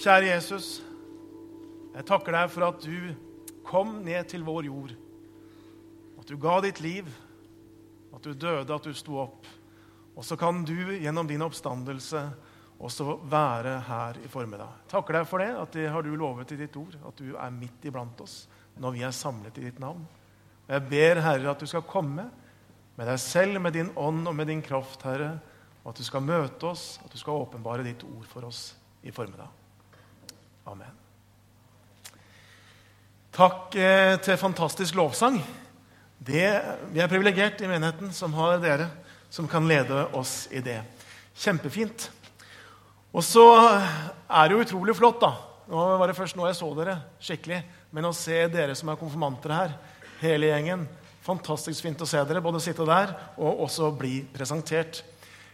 Kjære Jesus, jeg takker deg for at du kom ned til vår jord. At du ga ditt liv, at du døde, at du sto opp. Og så kan du gjennom din oppstandelse også være her i formiddag. Takker deg for det, at det har du lovet i ditt ord, at du er midt iblant oss når vi er samlet i ditt navn. Jeg ber, Herre, at du skal komme med deg selv, med din ånd og med din kraft, Herre, og at du skal møte oss, at du skal åpenbare ditt ord for oss i formiddag. Amen. Takk eh, til fantastisk lovsang. Det, vi er privilegert i menigheten som har dere som kan lede oss i det. Kjempefint. Og så er det jo utrolig flott, da. Nå var det først nå jeg så dere skikkelig. Men å se dere som er konfirmanter her, hele gjengen Fantastisk fint å se dere, både sitte der og også bli presentert.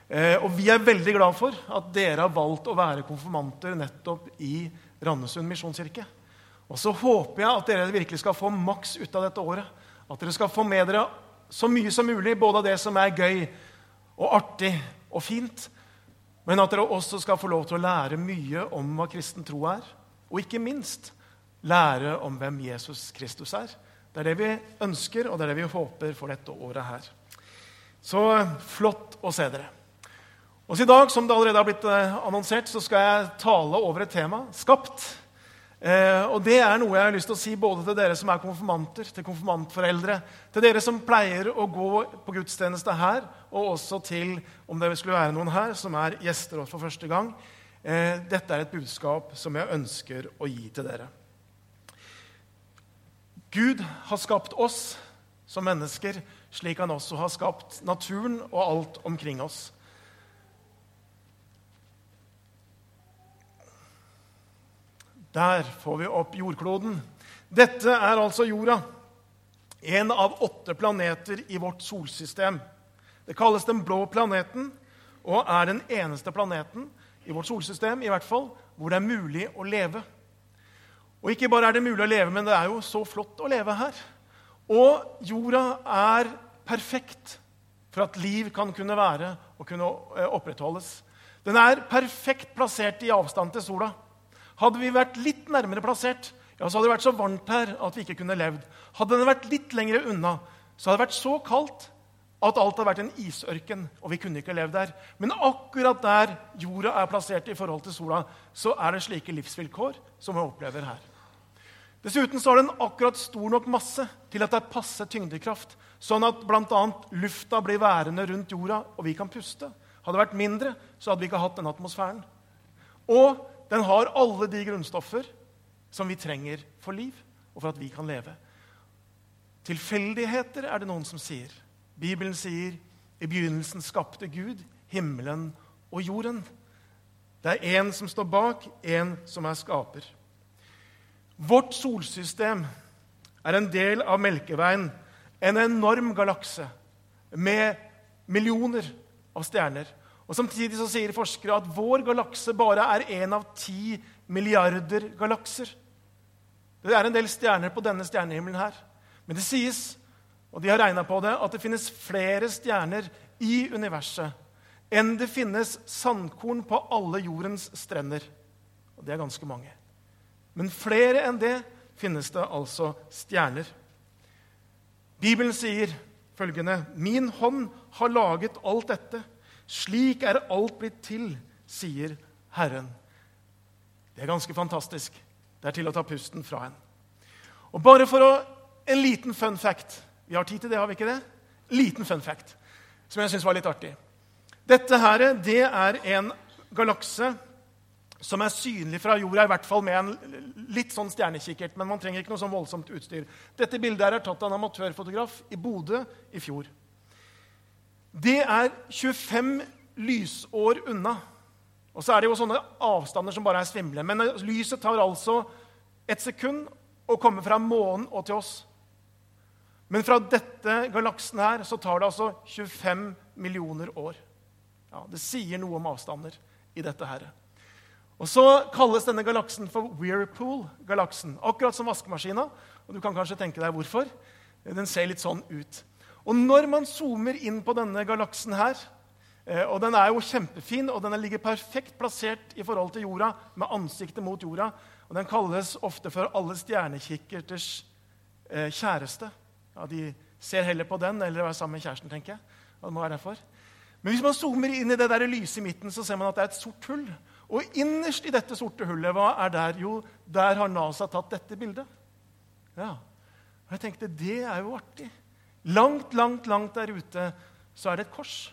Eh, og vi er veldig glad for at dere har valgt å være konfirmanter nettopp i Randesund misjonskirke. Og så håper jeg at dere virkelig skal få maks ut av dette året. At dere skal få med dere så mye som mulig, både av det som er gøy og artig og fint, men at dere også skal få lov til å lære mye om hva kristen tro er. Og ikke minst lære om hvem Jesus Kristus er. Det er det vi ønsker, og det er det vi håper for dette året her. Så flott å se dere. Og I dag som det allerede har blitt eh, annonsert, så skal jeg tale over et tema skapt. Eh, og Det er noe jeg har lyst til å si både til dere som er konfirmanter, til konfirmantforeldre, til dere som pleier å gå på gudstjeneste her, og også til om det skulle være noen her som er gjester for første gang. Eh, dette er et budskap som jeg ønsker å gi til dere. Gud har skapt oss som mennesker slik han også har skapt naturen og alt omkring oss. Der får vi opp jordkloden. Dette er altså jorda. En av åtte planeter i vårt solsystem. Det kalles den blå planeten og er den eneste planeten i vårt solsystem i hvert fall, hvor det er mulig å leve. Og ikke bare er det mulig å leve, men det er jo så flott å leve her. Og jorda er perfekt for at liv kan kunne være og kunne eh, opprettholdes. Den er perfekt plassert i avstand til sola. Hadde vi vært litt nærmere plassert, ja, så hadde det vært så varmt her at vi ikke kunne levd. Hadde den vært litt lenger unna, så hadde det vært så kaldt at alt hadde vært en isørken, og vi kunne ikke levd der. Men akkurat der jorda er plassert i forhold til sola, så er det slike livsvilkår som vi opplever her. Dessuten så har den akkurat stor nok masse til at det er passe tyngdekraft, sånn at bl.a. lufta blir værende rundt jorda, og vi kan puste. Hadde det vært mindre, så hadde vi ikke hatt den atmosfæren. Og den har alle de grunnstoffer som vi trenger for liv, og for at vi kan leve. Tilfeldigheter er det noen som sier. Bibelen sier i begynnelsen skapte Gud himmelen og jorden. Det er én som står bak, én som er skaper. Vårt solsystem er en del av Melkeveien, en enorm galakse med millioner av stjerner. Og Samtidig så sier forskere at vår galakse bare er én av ti milliarder galakser. Det er en del stjerner på denne stjernehimmelen her. Men det sies, og de har regna på det, at det finnes flere stjerner i universet enn det finnes sandkorn på alle jordens strender. Og det er ganske mange. Men flere enn det finnes det altså stjerner. Bibelen sier følgende.: Min hånd har laget alt dette. Slik er alt blitt til, sier Herren. Det er ganske fantastisk. Det er til å ta pusten fra en. Og bare for å, en liten fun fact Vi har tid til det, har vi ikke det? Liten fun fact som jeg syns var litt artig. Dette her, det er en galakse som er synlig fra jorda, i hvert fall med en litt sånn stjernekikkert. Men man trenger ikke noe sånn voldsomt utstyr. Dette bildet er tatt av en amatørfotograf i Bodø i fjor. Det er 25 lysår unna. Og så er det jo sånne avstander som bare er svimle. Men lyset tar altså et sekund å komme fra månen og til oss. Men fra dette galaksen her så tar det altså 25 millioner år. Ja, Det sier noe om avstander i dette her. Og Så kalles denne galaksen for Weirpool-galaksen. Akkurat som vaskemaskina. Og du kan kanskje tenke deg hvorfor. Den ser litt sånn ut. Og når man zoomer inn på denne galaksen her, Eh, og Den er jo kjempefin, og den ligger perfekt plassert i forhold til jorda, med ansiktet mot jorda. Og Den kalles ofte for alle stjernekikkerters eh, kjæreste. Ja, De ser heller på den eller er sammen med kjæresten, tenker jeg. det må være derfor. Men hvis man zoomer inn i det der lyset i midten, så ser man at det er et sort hull. Og innerst i dette sorte hullet, hva er der? Jo, der har NASA tatt dette bildet. Ja. Og jeg tenkte, det er jo artig. Langt, langt, langt der ute så er det et kors.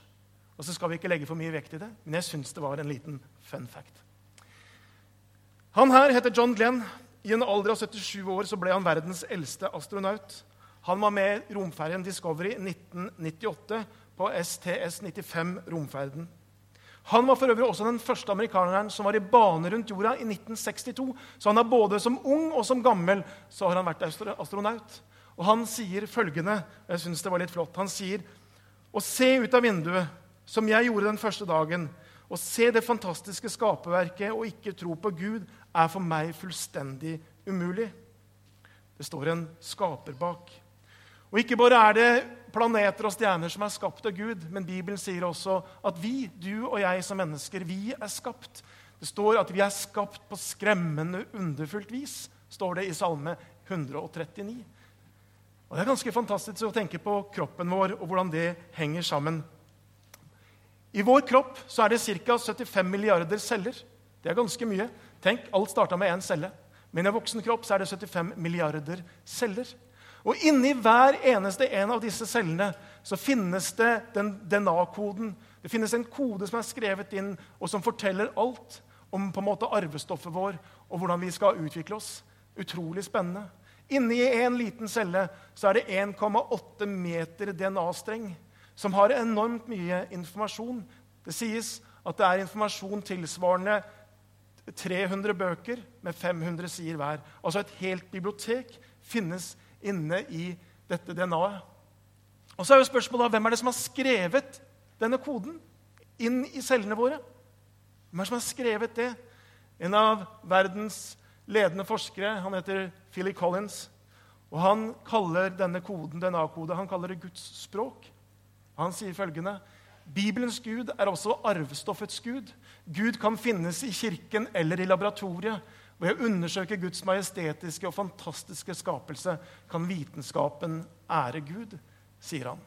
Og så skal vi ikke legge for mye vekt i det, men jeg syns det var en liten fun fact. Han her heter John Glenn. I en alder av 77 år så ble han verdens eldste astronaut. Han var med romferjen Discovery 1998 på STS-95 romferden. Han var for øvrig også den første amerikaneren som var i bane rundt jorda i 1962. Så han er både som ung og som gammel så har han vært astronaut. Og han sier følgende og jeg synes det var litt flott, Han sier å se ut av vinduet, som jeg gjorde den første dagen, å se det fantastiske skaperverket og ikke tro på Gud, er for meg fullstendig umulig. Det står en skaper bak. Og ikke bare er det planeter og stjerner som er skapt av Gud, men Bibelen sier også at vi, du og jeg som mennesker, vi er skapt. Det står at vi er skapt på skremmende underfullt vis, står det i Salme 139. Og Det er ganske fantastisk å tenke på kroppen vår og hvordan det henger sammen. I vår kropp så er det ca. 75 milliarder celler. Det er ganske mye. Tenk, Alt starta med én celle. Men i en voksen kropp så er det 75 milliarder celler. Og inni hver eneste en av disse cellene så finnes det den DNA-koden. Det finnes en kode som er skrevet inn, og som forteller alt om på en måte arvestoffet vår og hvordan vi skal utvikle oss. Utrolig spennende. Inni en liten celle så er det 1,8 meter DNA-streng som har enormt mye informasjon. Det sies at det er informasjon tilsvarende 300 bøker med 500 sider hver. Altså et helt bibliotek finnes inne i dette DNA-et. Og så er jo spørsmålet hvem er det som har skrevet denne koden inn i cellene våre? Hvem er det som har skrevet det? En av verdens ledende forskere han heter Philly Collins. og Han kaller denne koden DNA-kode, han kaller det Guds språk. Han sier følgende Bibelens Gud er også arvestoffets Gud. Gud kan finnes i kirken eller i laboratoriet. Ved å undersøke Guds majestetiske og fantastiske skapelse kan vitenskapen ære Gud, sier han.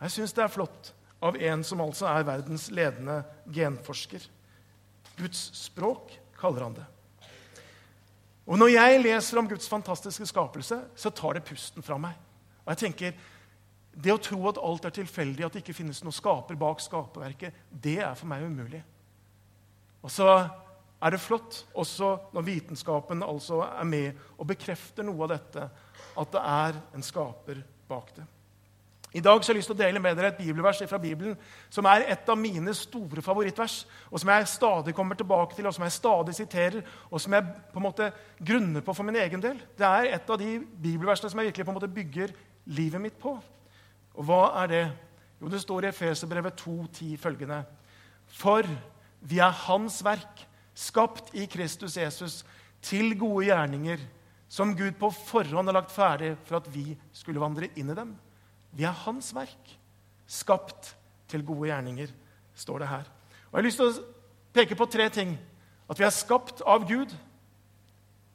Jeg syns det er flott av en som altså er verdens ledende genforsker. Guds språk, kaller han det. Og Når jeg leser om Guds fantastiske skapelse, så tar det pusten fra meg. Og jeg tenker, Det å tro at alt er tilfeldig, at det ikke finnes noen skaper bak skaperverket, det er for meg umulig. Og så er det flott, også når vitenskapen altså er med og bekrefter noe av dette, at det er en skaper bak det. I dag så har jeg lyst til å dele med dere et bibelvers fra Bibelen som er et av mine store favorittvers, og som jeg stadig kommer tilbake til, og som jeg stadig siterer, og som jeg på en måte grunner på for min egen del. Det er et av de bibelversene som jeg virkelig på en måte bygger livet mitt på. Og hva er det? Jo, det står i Efeserbrevet 2,10 følgende.: For vi er Hans verk skapt i Kristus Jesus til gode gjerninger, som Gud på forhånd har lagt ferdig for at vi skulle vandre inn i dem. Vi er Hans verk, skapt til gode gjerninger, står det her. Og Jeg har lyst til å peke på tre ting. At vi er skapt av Gud.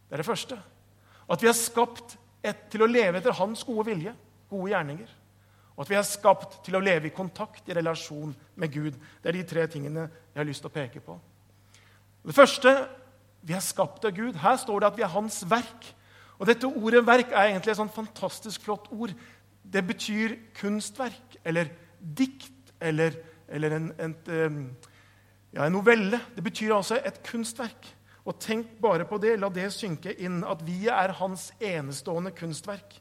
Det er det første. At vi er skapt et, til å leve etter Hans gode vilje, gode gjerninger. Og at vi er skapt til å leve i kontakt, i relasjon med Gud. Det er de tre tingene jeg har lyst til å peke på. Det første vi er skapt av Gud. Her står det at vi er Hans verk. Og Dette ordet 'verk' er egentlig et sånn fantastisk flott ord. Det betyr kunstverk eller dikt eller, eller en, en, ja, en novelle. Det betyr altså et kunstverk. Og tenk bare på det, la det synke inn, at vi er hans enestående kunstverk.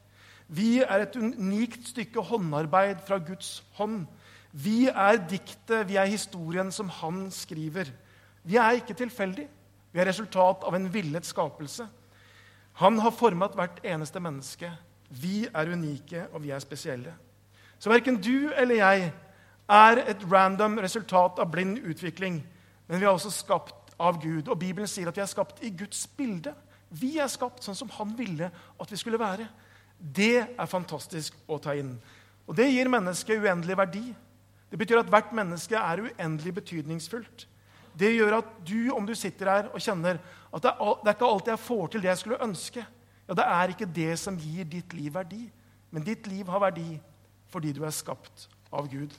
Vi er et unikt stykke håndarbeid fra Guds hånd. Vi er diktet, vi er historien som han skriver. Vi er ikke tilfeldige. Vi er resultat av en villet skapelse. Han har formet hvert eneste menneske. Vi er unike, og vi er spesielle. Så verken du eller jeg er et random resultat av blind utvikling, men vi er også skapt av Gud. Og Bibelen sier at vi er skapt i Guds bilde. Vi er skapt sånn som han ville at vi skulle være. Det er fantastisk å ta inn. Og det gir mennesket uendelig verdi. Det betyr at hvert menneske er uendelig betydningsfullt. Det gjør at du, om du sitter her og kjenner at det er, ikke alltid jeg får til det jeg skulle ønske, ja, det er ikke det som gir ditt liv verdi. Men ditt liv har verdi fordi du er skapt av Gud.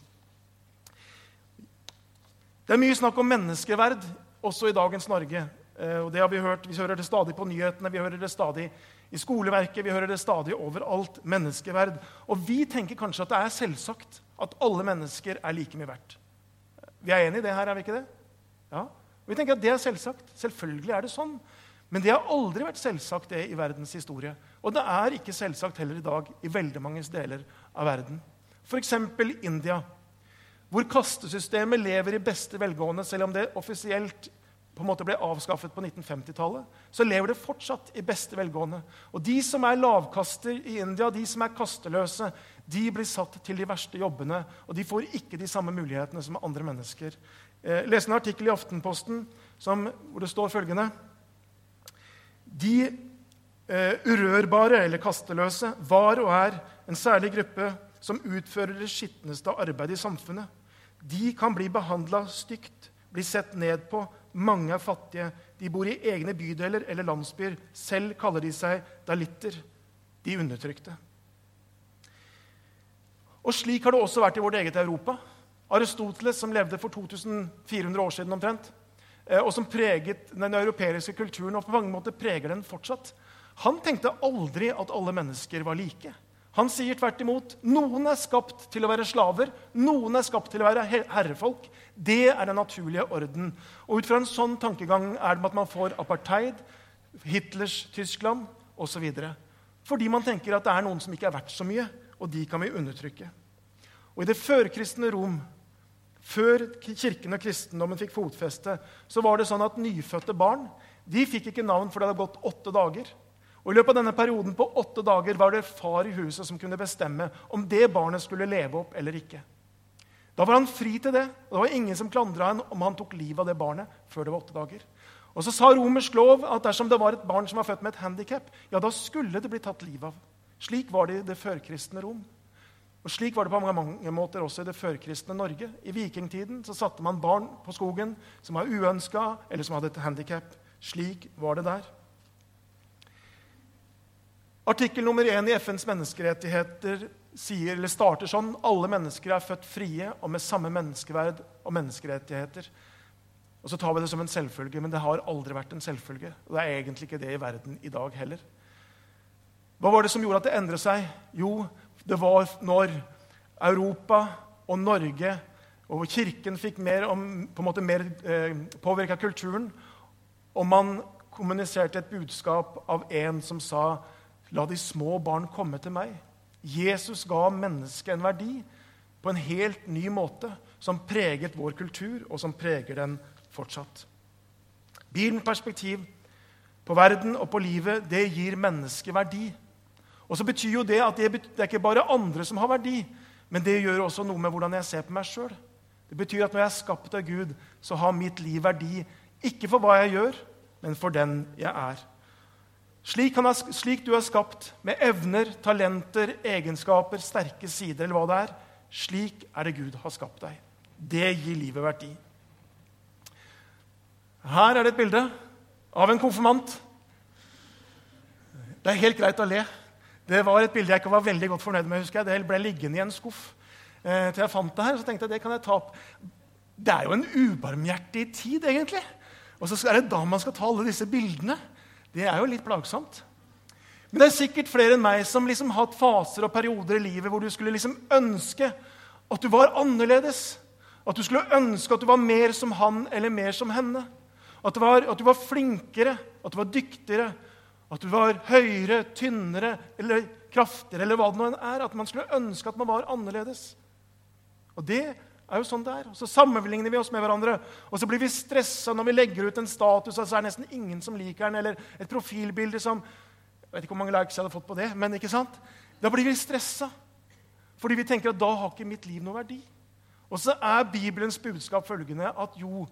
Det er mye snakk om menneskeverd også i dagens Norge. Eh, og det har Vi hørt, vi hører det stadig på nyhetene, vi hører det stadig i skoleverket, vi hører det stadig overalt. Menneskeverd. Og vi tenker kanskje at det er selvsagt at alle mennesker er like mye verdt. Vi er enige i det her, er vi ikke det? Ja. Vi tenker at det er selvsagt. Selvfølgelig er det sånn. Men det har aldri vært selvsagt det i verdens historie. Og det er ikke selvsagt heller i dag i veldig mange deler av verden. F.eks. India, hvor kastesystemet lever i beste velgående, selv om det offisielt på en måte ble avskaffet på 1950-tallet, så lever det fortsatt i beste velgående. Og de som er lavkaster i India, de som er kasteløse, de blir satt til de verste jobbene, og de får ikke de samme mulighetene som andre mennesker. Jeg leste en artikkel i Aftenposten som, hvor det står følgende De eh, urørbare, eller kasteløse, var og er en særlig gruppe som utfører det skitneste arbeidet i samfunnet. De kan bli behandla stygt, bli sett ned på, mange er fattige. De bor i egne bydeler eller landsbyer. Selv kaller de seg dalitter, de undertrykte. Og Slik har det også vært i vårt eget Europa. Aristoteles, som levde for 2400 år siden omtrent, og som preget den europeiske kulturen og på mange måter preger den fortsatt, han tenkte aldri at alle mennesker var like. Han sier tvert imot noen er skapt til å være slaver, noen er skapt til å være herrefolk. Det er den naturlige orden. Og Ut fra en sånn tankegang er det at man får apartheid, Hitlers Tyskland osv. Fordi man tenker at det er noen som ikke er verdt så mye, og de kan vi undertrykke. Og I det førkristne Rom, før kirken og kristendommen fikk fotfeste, så var det sånn at nyfødte barn de fikk ikke navn for det hadde gått åtte dager. Og I løpet av denne perioden på åtte dager var det far i huset som kunne bestemme om det barnet skulle leve opp eller ikke. Da var han fri til det, og det var ingen som klandra ham om han tok livet av det barnet før det var åtte dager. Og så sa romersk lov at dersom det var et barn som var født med et handikap, ja, da skulle det bli tatt livet av. Slik var det i det førkristne Rom. Og Slik var det på mange måter også i det førkristne Norge. I vikingtiden så satte man barn på skogen som var uønska eller som hadde et handikap. Slik var det der. Artikkel nummer én i FNs menneskerettigheter sier, eller starter sånn alle mennesker er født frie og med samme menneskeverd og menneskerettigheter. Og Så tar vi det som en selvfølge, men det har aldri vært en selvfølge. Og det er egentlig ikke det i verden i dag heller. Hva var det som gjorde at det endret seg? Jo, det var når Europa og Norge og Kirken fikk mer, om, på en måte mer eh, påvirka kulturen, og man kommuniserte et budskap av en som sa La de små barn komme til meg. Jesus ga mennesket en verdi på en helt ny måte, som preget vår kultur, og som preger den fortsatt. Bibelens perspektiv på verden og på livet det gir mennesket verdi. Og så betyr jo Det at det, er ikke bare andre som har verdi, men det gjør også noe med hvordan jeg ser på meg sjøl. Det betyr at når jeg er skapt av Gud, så har mitt liv verdi ikke for hva jeg gjør, men for den jeg er. Slik, er, slik du er skapt, med evner, talenter, egenskaper, sterke sider eller hva det er, slik er det Gud har skapt deg. Det gir livet verdi. Her er det et bilde av en konfirmant. Det er helt greit å le. Det var et bilde jeg ikke var veldig godt fornøyd med. husker jeg. Det ble liggende i en skuff eh, til jeg fant det her. Så tenkte jeg det kan jeg ta opp. Det er jo en ubarmhjertig tid, egentlig. Og så er det da man skal ta alle disse bildene. Det er jo litt plagsomt. Men det er sikkert flere enn meg som liksom har hatt faser og perioder i livet hvor du skulle liksom ønske at du var annerledes. At du skulle ønske at du var mer som han eller mer som henne. At, var, at du var flinkere, at du var dyktigere, at du var høyere, tynnere eller kraftigere, eller hva det nå er. At man skulle ønske at man var annerledes. Og det er jo sånn det er. Og så sammenligner vi oss med hverandre. Og så blir vi stressa når vi legger ut en status, og så er det nesten ingen som liker den. Eller et profilbilde som Jeg vet ikke hvor mange likes jeg hadde fått på det. men ikke sant? Da blir vi stressa. Fordi vi tenker at da har ikke mitt liv noe verdi. Og så er Bibelens budskap følgende at jo,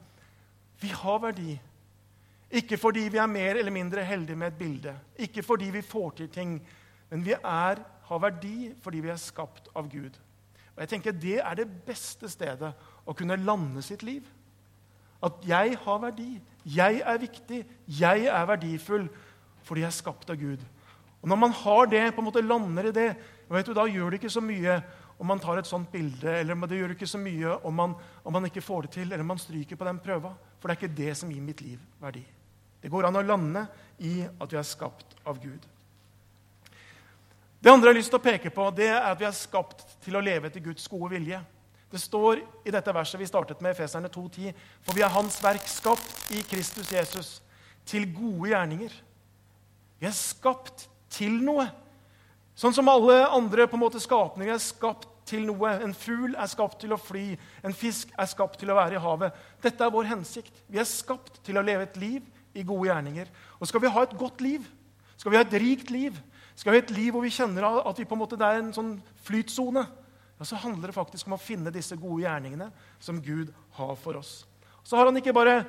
vi har verdi. Ikke fordi vi er mer eller mindre heldige med et bilde, ikke fordi vi får til ting, men vi er, har verdi fordi vi er skapt av Gud. Og jeg tenker Det er det beste stedet å kunne lande sitt liv. At jeg har verdi. Jeg er viktig. Jeg er verdifull fordi jeg er skapt av Gud. Og Når man har det, på en måte lander i det, du, da gjør det ikke så mye om man tar et sånt bilde, eller det gjør ikke så mye om man, om man ikke får det til, eller om man stryker på den prøva. For det er ikke det som gir mitt liv verdi. Det går an å lande i at vi er skapt av Gud. Det andre jeg har lyst til å peke på, det er at vi er skapt til å leve etter Guds gode vilje. Det står i dette verset vi startet med, Efeserne 2,10.: For vi er Hans verk, skapt i Kristus Jesus, til gode gjerninger. Vi er skapt til noe. Sånn som alle andre på en måte skapninger er skapt til noe. En fugl er skapt til å fly, en fisk er skapt til å være i havet. Dette er vår hensikt. Vi er skapt til å leve et liv i gode gjerninger. Og skal vi ha et godt liv, skal vi ha et rikt liv, skal vi ha et liv hvor vi kjenner at vi på en måte, det er en sånn flytsone, ja, så handler det faktisk om å finne disse gode gjerningene som Gud har for oss. Så har han ikke bare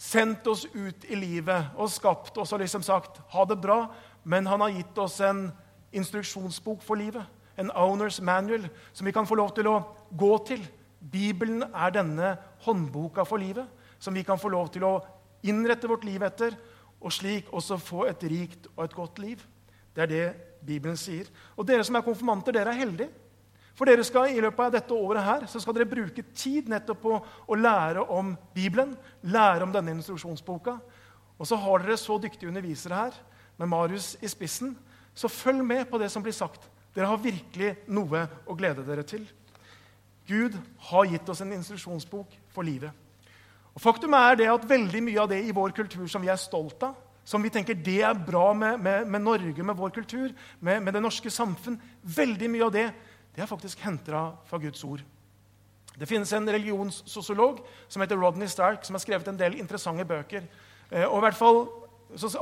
sendt oss ut i livet og skapt oss og liksom sagt ha det bra, men han har gitt oss en instruksjonsbok for livet. En owner's manual som vi kan få lov til å gå til. Bibelen er denne håndboka for livet som vi kan få lov til å innrette vårt liv etter, og slik også få et rikt og et godt liv. Det er det Bibelen sier. Og dere som er konfirmanter, dere er heldige. For dere skal i løpet av dette året her, så skal dere bruke tid nettopp på å lære om Bibelen, lære om denne instruksjonsboka. Og så har dere så dyktige undervisere her, med Marius i spissen. Så følg med på det som blir sagt. Dere har virkelig noe å glede dere til. Gud har gitt oss en instruksjonsbok for livet. Og Faktum er det at veldig mye av det i vår kultur som vi er stolt av, som vi tenker det er bra med, med, med Norge, med vår kultur, med, med, det norske samfunn Veldig mye av det det er faktisk henta fra Guds ord. Det finnes en religionssosiolog som heter Rodney Stark, som har skrevet en del interessante bøker. Eh, og i hvert fall,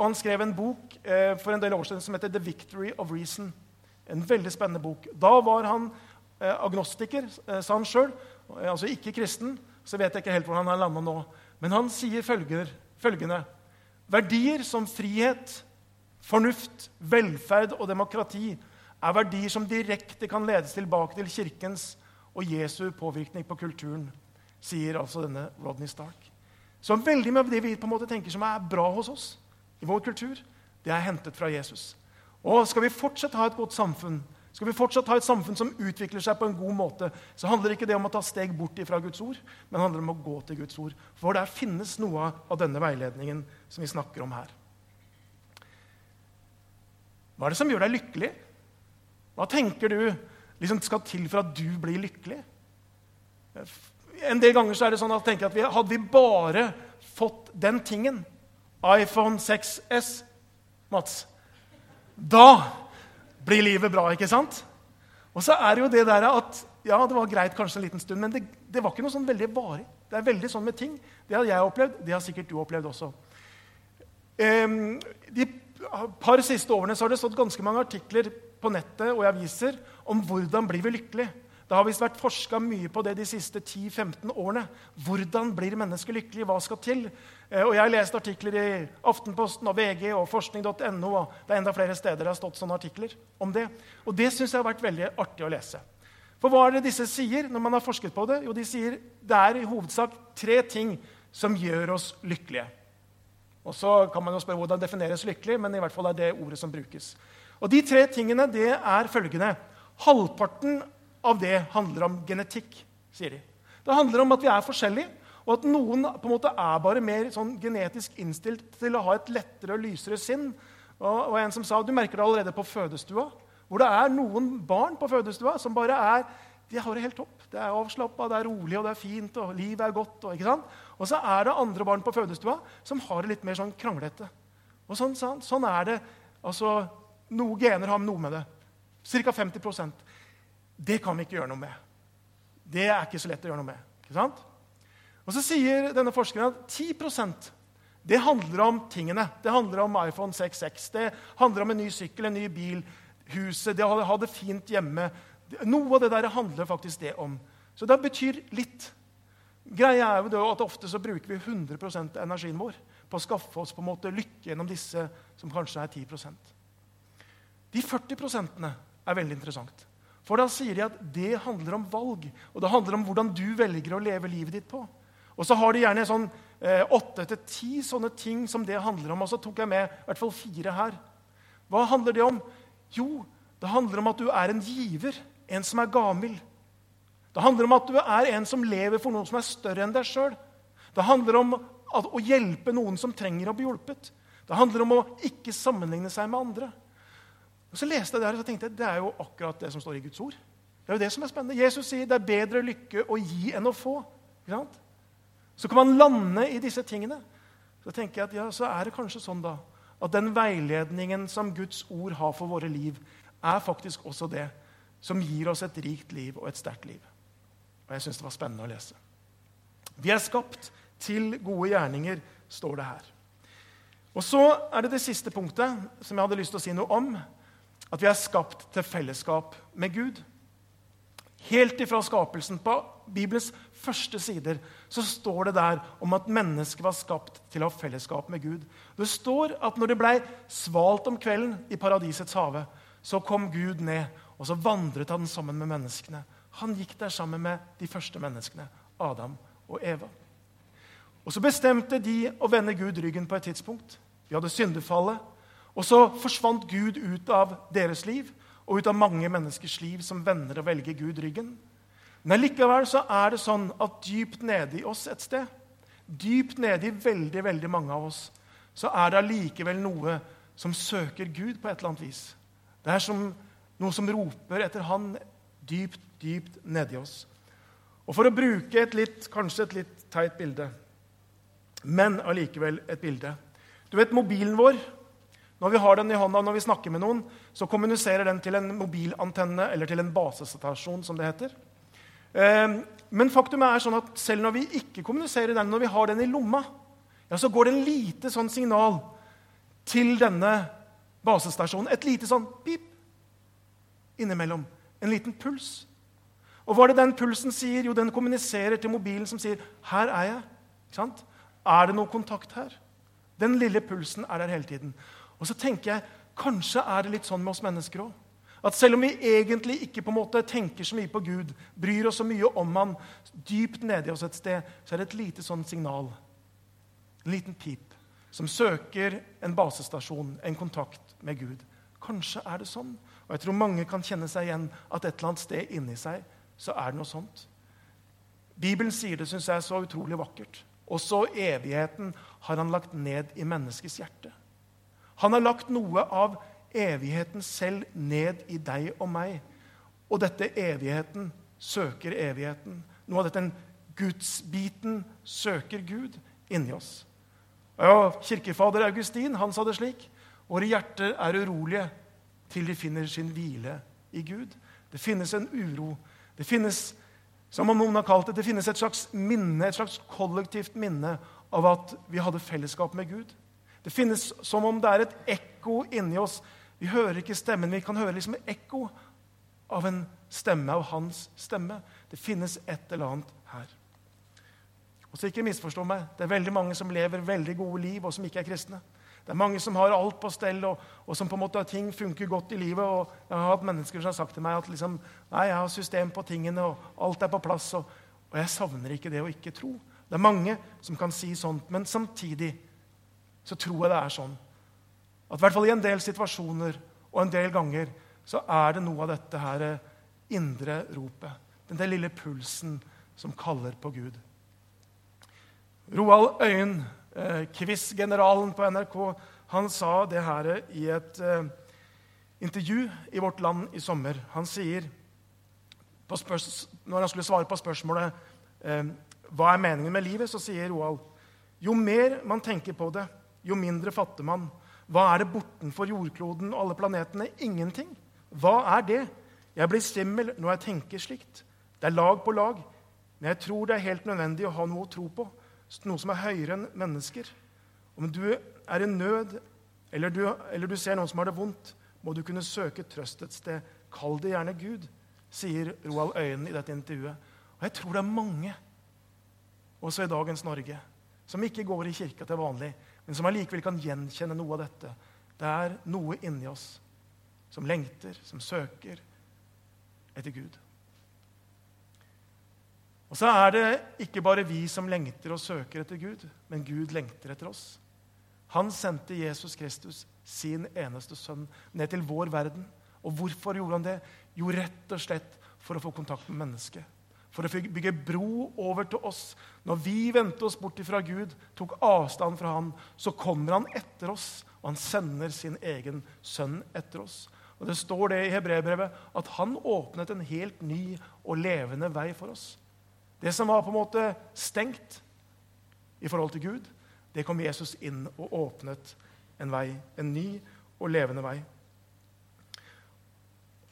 Han skrev en bok eh, for en del år siden som heter 'The Victory of Reason'. En veldig spennende bok. Da var han eh, agnostiker, sa han sjøl, altså ikke kristen så vet jeg ikke helt hvor han har landa nå. Men han sier følger, følgende Verdier som frihet, fornuft, velferd og demokrati er verdier som direkte kan ledes tilbake til Kirkens og Jesu påvirkning på kulturen, sier altså denne Rodney Stark. Så veldig mye av det vi på en måte tenker som er bra hos oss, i vår kultur, det er hentet fra Jesus. Og skal vi fortsatt ha et godt samfunn, skal vi fortsatt ha et samfunn som utvikler seg på en god måte, så handler ikke det om å ta steg bort fra Guds ord, men handler om å gå til Guds ord. For der finnes noe av denne veiledningen som vi snakker om her. Hva er det som gjør deg lykkelig? Hva tenker du liksom skal til for at du blir lykkelig? En del ganger så er det sånn at tenker at vi, Hadde vi bare fått den tingen, iPhone 6S, Mats, da blir livet bra, ikke sant? Og så er det jo det der at ja, det var greit kanskje en liten stund, men det, det var ikke noe sånn veldig varig. Det er veldig sånn med ting. Det har jeg opplevd, det har sikkert du opplevd også. Um, de par siste årene så har det stått ganske mange artikler på nettet og i aviser om hvordan blir vi lykkelige. Det har visst vært forska mye på det de siste 10-15 årene. Hvordan blir mennesker lykkelige? Hva skal til? Eh, og Jeg har lest artikler i Aftenposten og VG og forskning.no. og Det er enda flere steder det har stått sånne artikler om det. Og Det syns jeg har vært veldig artig å lese. For hva er det disse sier når man har forsket på det? Jo, de sier det er i hovedsak tre ting som gjør oss lykkelige. Og så kan man jo spørre hvordan defineres lykkelig, men i hvert fall er det ordet som brukes. Og De tre tingene det er følgende. Halvparten av det handler om genetikk, sier de. Det handler om at vi er forskjellige, og at noen på en måte er bare mer sånn genetisk innstilt til å ha et lettere og lysere sinn. Og, og en som sa, Du merker det allerede på fødestua, hvor det er noen barn på fødestua som bare er de har det helt topp. Det er avslappa, det er rolig, og det er fint, og livet er godt. Og, ikke sant? og så er det andre barn på fødestua som har det litt mer sånn kranglete. Og sånn, sånn, sånn er det. Altså, Noen gener har noe med det. Ca. 50 det kan vi ikke gjøre noe med. Det er ikke så lett å gjøre noe med. ikke sant? Og Så sier denne forskeren at 10% det handler om tingene. Det handler om iPhone 6X, det handler om en ny sykkel, en ny bil, huset, det å ha det fint hjemme. Noe av det der handler faktisk det om. Så det betyr litt. Greia er jo at Ofte så bruker vi 100 av energien vår på å skaffe oss på en måte lykke gjennom disse som kanskje er 10% De 40% er veldig interessant. For da sier de at det handler om valg, og det handler om hvordan du velger å leve livet ditt på. Og så har de gjerne sånn eh, åtte til ti sånne ting som det handler om. Og så tok jeg med i hvert fall fire her. Hva handler det om? Jo, det handler om at du er en giver, en som er gavmild. Det handler om at du er en som lever for noen som er større enn deg sjøl. Det handler om å hjelpe noen som trenger å bli hjulpet. Det handler om å ikke sammenligne seg med andre. Og så leste jeg det her og så tenkte jeg, det er jo akkurat det som står i Guds ord. Det er jo det som er spennende. Jesus sier det er bedre lykke å gi enn å få. Så kan man lande i disse tingene. Så tenker jeg at ja, så er det kanskje sånn da, at den veiledningen som Guds ord har for våre liv, er faktisk også det som gir oss et rikt liv og et sterkt liv. Og jeg syns det var spennende å lese. Vi er skapt til gode gjerninger, står det her. Og så er det det siste punktet som jeg hadde lyst til å si noe om. At vi er skapt til fellesskap med Gud. Helt ifra skapelsen, på Bibelens første sider, så står det der om at mennesket var skapt til å ha fellesskap med Gud. Det står at når det blei svalt om kvelden i paradisets hage, så kom Gud ned, og så vandret han sammen med menneskene. Han gikk der sammen med de første menneskene, Adam og Eva. Og Så bestemte de å vende Gud ryggen på et tidspunkt. Vi hadde syndefallet. Og så forsvant Gud ut av deres liv og ut av mange menneskers liv som vender og velger Gud ryggen. Men likevel så er det sånn at dypt nede i oss et sted, dypt nede i veldig, veldig mange av oss, så er det allikevel noe som søker Gud på et eller annet vis. Det er som noe som roper etter Han dypt, dypt nedi oss. Og For å bruke et litt, kanskje et litt teit bilde men allikevel et bilde. Du vet mobilen vår. Når vi har den i hånda når vi snakker med noen, så kommuniserer den til en mobilantenne eller til en basestasjon, som det heter. Ehm, men faktum er sånn at selv når vi ikke kommuniserer den, når vi har den i lomma, ja, så går det en lite sånn signal til denne basestasjonen. Et lite sånn pip innimellom. En liten puls. Og hva er det den pulsen sier? Jo, den kommuniserer til mobilen som sier 'Her er jeg'. Er det noe kontakt her? Den lille pulsen er der hele tiden. Og så tenker jeg, Kanskje er det litt sånn med oss mennesker òg. At selv om vi egentlig ikke på en måte tenker så mye på Gud, bryr oss så mye om han, dypt nedi oss et sted, så er det et lite sånn signal, en liten pip, som søker en basestasjon, en kontakt med Gud. Kanskje er det sånn. Og jeg tror mange kan kjenne seg igjen at et eller annet sted inni seg så er det noe sånt. Bibelen sier det, syns jeg, er så utrolig vakkert. Også evigheten har han lagt ned i menneskets hjerte. Han har lagt noe av evigheten selv ned i deg og meg. Og dette evigheten søker evigheten. Noe av dette gudsbiten søker Gud inni oss. Ja, Kirkefader Augustin han sa det slik.: Våre hjerter er urolige til de finner sin hvile i Gud. Det finnes en uro. Det finnes som om noen har kalt det, det finnes et slags minne, et slags kollektivt minne av at vi hadde fellesskap med Gud. Det finnes som om det er et ekko inni oss. Vi hører ikke stemmen, vi kan høre liksom ekko av en stemme, av hans stemme. Det finnes et eller annet her. Og så ikke misforstå meg, Det er veldig mange som lever veldig gode liv, og som ikke er kristne. Det er mange som har alt på stell, og, og som på en måte ting funker godt i livet. og Jeg har hatt mennesker som har sagt til meg at liksom, nei, jeg har system på tingene, og alt er på plass. Og, og jeg savner ikke det å ikke tro. Det er mange som kan si sånt, men samtidig så tror jeg det er sånn at i hvert fall i en del situasjoner og en del ganger så er det noe av dette her indre ropet. Den der lille pulsen som kaller på Gud. Roald Øyen eh, quiz-generalen på NRK, han sa det her i et eh, intervju i Vårt Land i sommer. Han sier, Når han skulle svare på spørsmålet eh, hva er meningen med livet, så sier Roald jo mer man tenker på det, jo mindre fatter man. Hva er det bortenfor jordkloden og alle planetene? Ingenting. Hva er det? Jeg blir svimmel når jeg tenker slikt. Det er lag på lag. Men jeg tror det er helt nødvendig å ha noe å tro på noe som er høyere enn mennesker. Om du er i nød, eller du, eller du ser noen som har det vondt, må du kunne søke trøst et sted. Kall det gjerne Gud, sier Roald Øyen i dette intervjuet. Og jeg tror det er mange, også i dagens Norge, som ikke går i kirka til vanlig, men som allikevel kan gjenkjenne noe av dette. Det er noe inni oss som lengter, som søker etter Gud. Og så er det ikke bare vi som lengter og søker etter Gud, men Gud lengter etter oss. Han sendte Jesus Kristus, sin eneste sønn, ned til vår verden. Og hvorfor gjorde han det? Jo, rett og slett for å få kontakt med mennesket. For å bygge bro over til oss. Når vi vendte oss bort fra Gud, tok avstand fra Han, så kommer Han etter oss, og Han sender sin egen sønn etter oss. Og Det står det i Hebrebrevet at Han åpnet en helt ny og levende vei for oss. Det som var på en måte stengt i forhold til Gud, det kom Jesus inn og åpnet en vei. En ny og levende vei.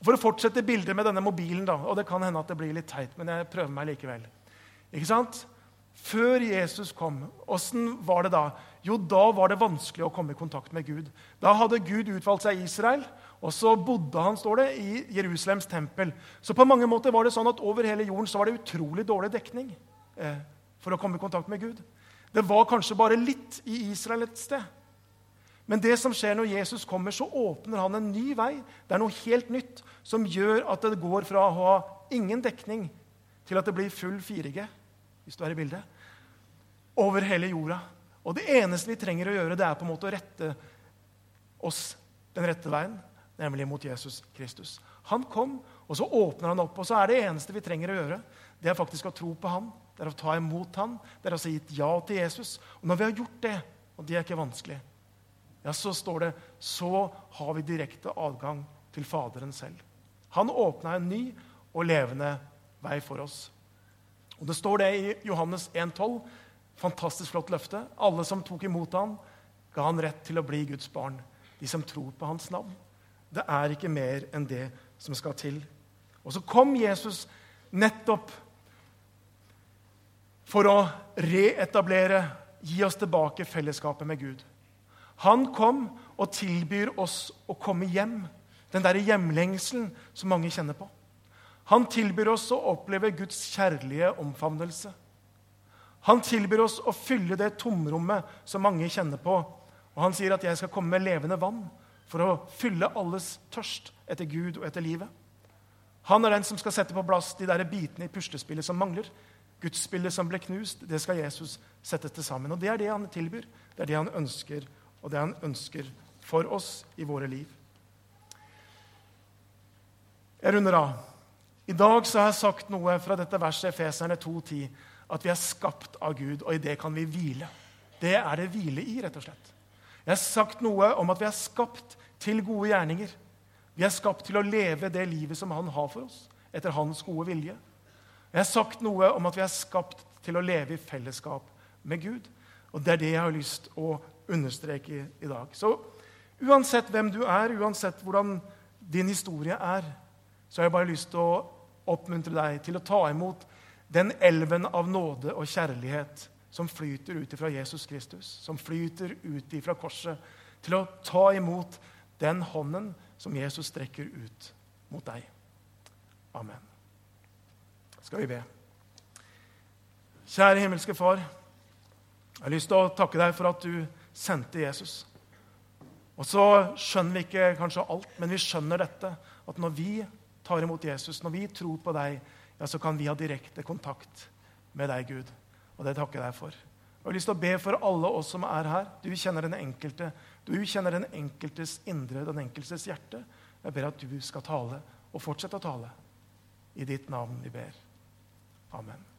For å fortsette bildet med denne mobilen, da, og det kan hende at det blir litt teit, men jeg prøver meg likevel. Ikke sant? Før Jesus kom, åssen var det da? Jo, da var det vanskelig å komme i kontakt med Gud. Da hadde Gud utvalgt seg Israel, og så bodde han står det, i Jerusalems tempel. Så på mange måter var det sånn at over hele jorden så var det utrolig dårlig dekning eh, for å komme i kontakt med Gud. Det var kanskje bare litt i Israel et sted. Men det som skjer når Jesus kommer, så åpner han en ny vei. Det er noe helt nytt som gjør at det går fra å ha ingen dekning til at det blir full 4G, hvis du er i bildet, over hele jorda. Og det eneste vi trenger å gjøre, det er på en måte å rette oss den rette veien, nemlig mot Jesus Kristus. Han kom, og så åpner han opp. Og så er det eneste vi trenger å gjøre, det er faktisk å tro på han. Det er å ta imot han. Det er å si ja til Jesus. Og når vi har gjort det, og det er ikke vanskelig, ja, så står det så har vi direkte adgang til Faderen selv. Han åpna en ny og levende vei for oss. Og Det står det i Johannes 1,12. Fantastisk flott løfte. Alle som tok imot ham, ga han rett til å bli Guds barn. De som tror på hans navn. Det er ikke mer enn det som skal til. Og så kom Jesus nettopp for å reetablere, gi oss tilbake fellesskapet med Gud. Han kom og tilbyr oss å komme hjem. Den derre hjemlengselen som mange kjenner på. Han tilbyr oss å oppleve Guds kjærlige omfavnelse. Han tilbyr oss å fylle det tomrommet som mange kjenner på. Og han sier at 'jeg skal komme med levende vann' for å fylle alles tørst etter Gud og etter livet. Han er den som skal sette på plass de der bitene i puslespillet som mangler. Gudsbildet som ble knust, det skal Jesus sette til sammen. Og Det er det han tilbyr. Det er det han ønsker og det han ønsker for oss i våre liv. Jeg runder av. I dag så har jeg sagt noe fra dette verset Efeserne 2,10, at vi er skapt av Gud, og i det kan vi hvile. Det er det hvile i, rett og slett. Jeg har sagt noe om at vi er skapt til gode gjerninger. Vi er skapt til å leve det livet som han har for oss, etter hans gode vilje. Jeg har sagt noe om at vi er skapt til å leve i fellesskap med Gud. Og det er det jeg har lyst å understreke i dag. Så uansett hvem du er, uansett hvordan din historie er, så har jeg bare lyst til å oppmuntre deg til å ta imot den elven av nåde og kjærlighet som flyter ut ifra Jesus Kristus, som flyter ut ifra korset, til å ta imot den hånden som Jesus strekker ut mot deg. Amen. Skal vi be. Kjære himmelske Far. Jeg har lyst til å takke deg for at du sendte Jesus. Og så skjønner vi ikke kanskje alt, men vi skjønner dette. At når vi tar imot Jesus, når vi tror på deg, ja, så kan vi ha direkte kontakt med deg, Gud. Og det takker jeg deg for. Jeg har lyst til å be for alle oss som er her. Du kjenner den enkelte. Du kjenner den enkeltes indre, den enkeltes hjerte. Jeg ber at du skal tale, og fortsette å tale. I ditt navn vi ber. Amen.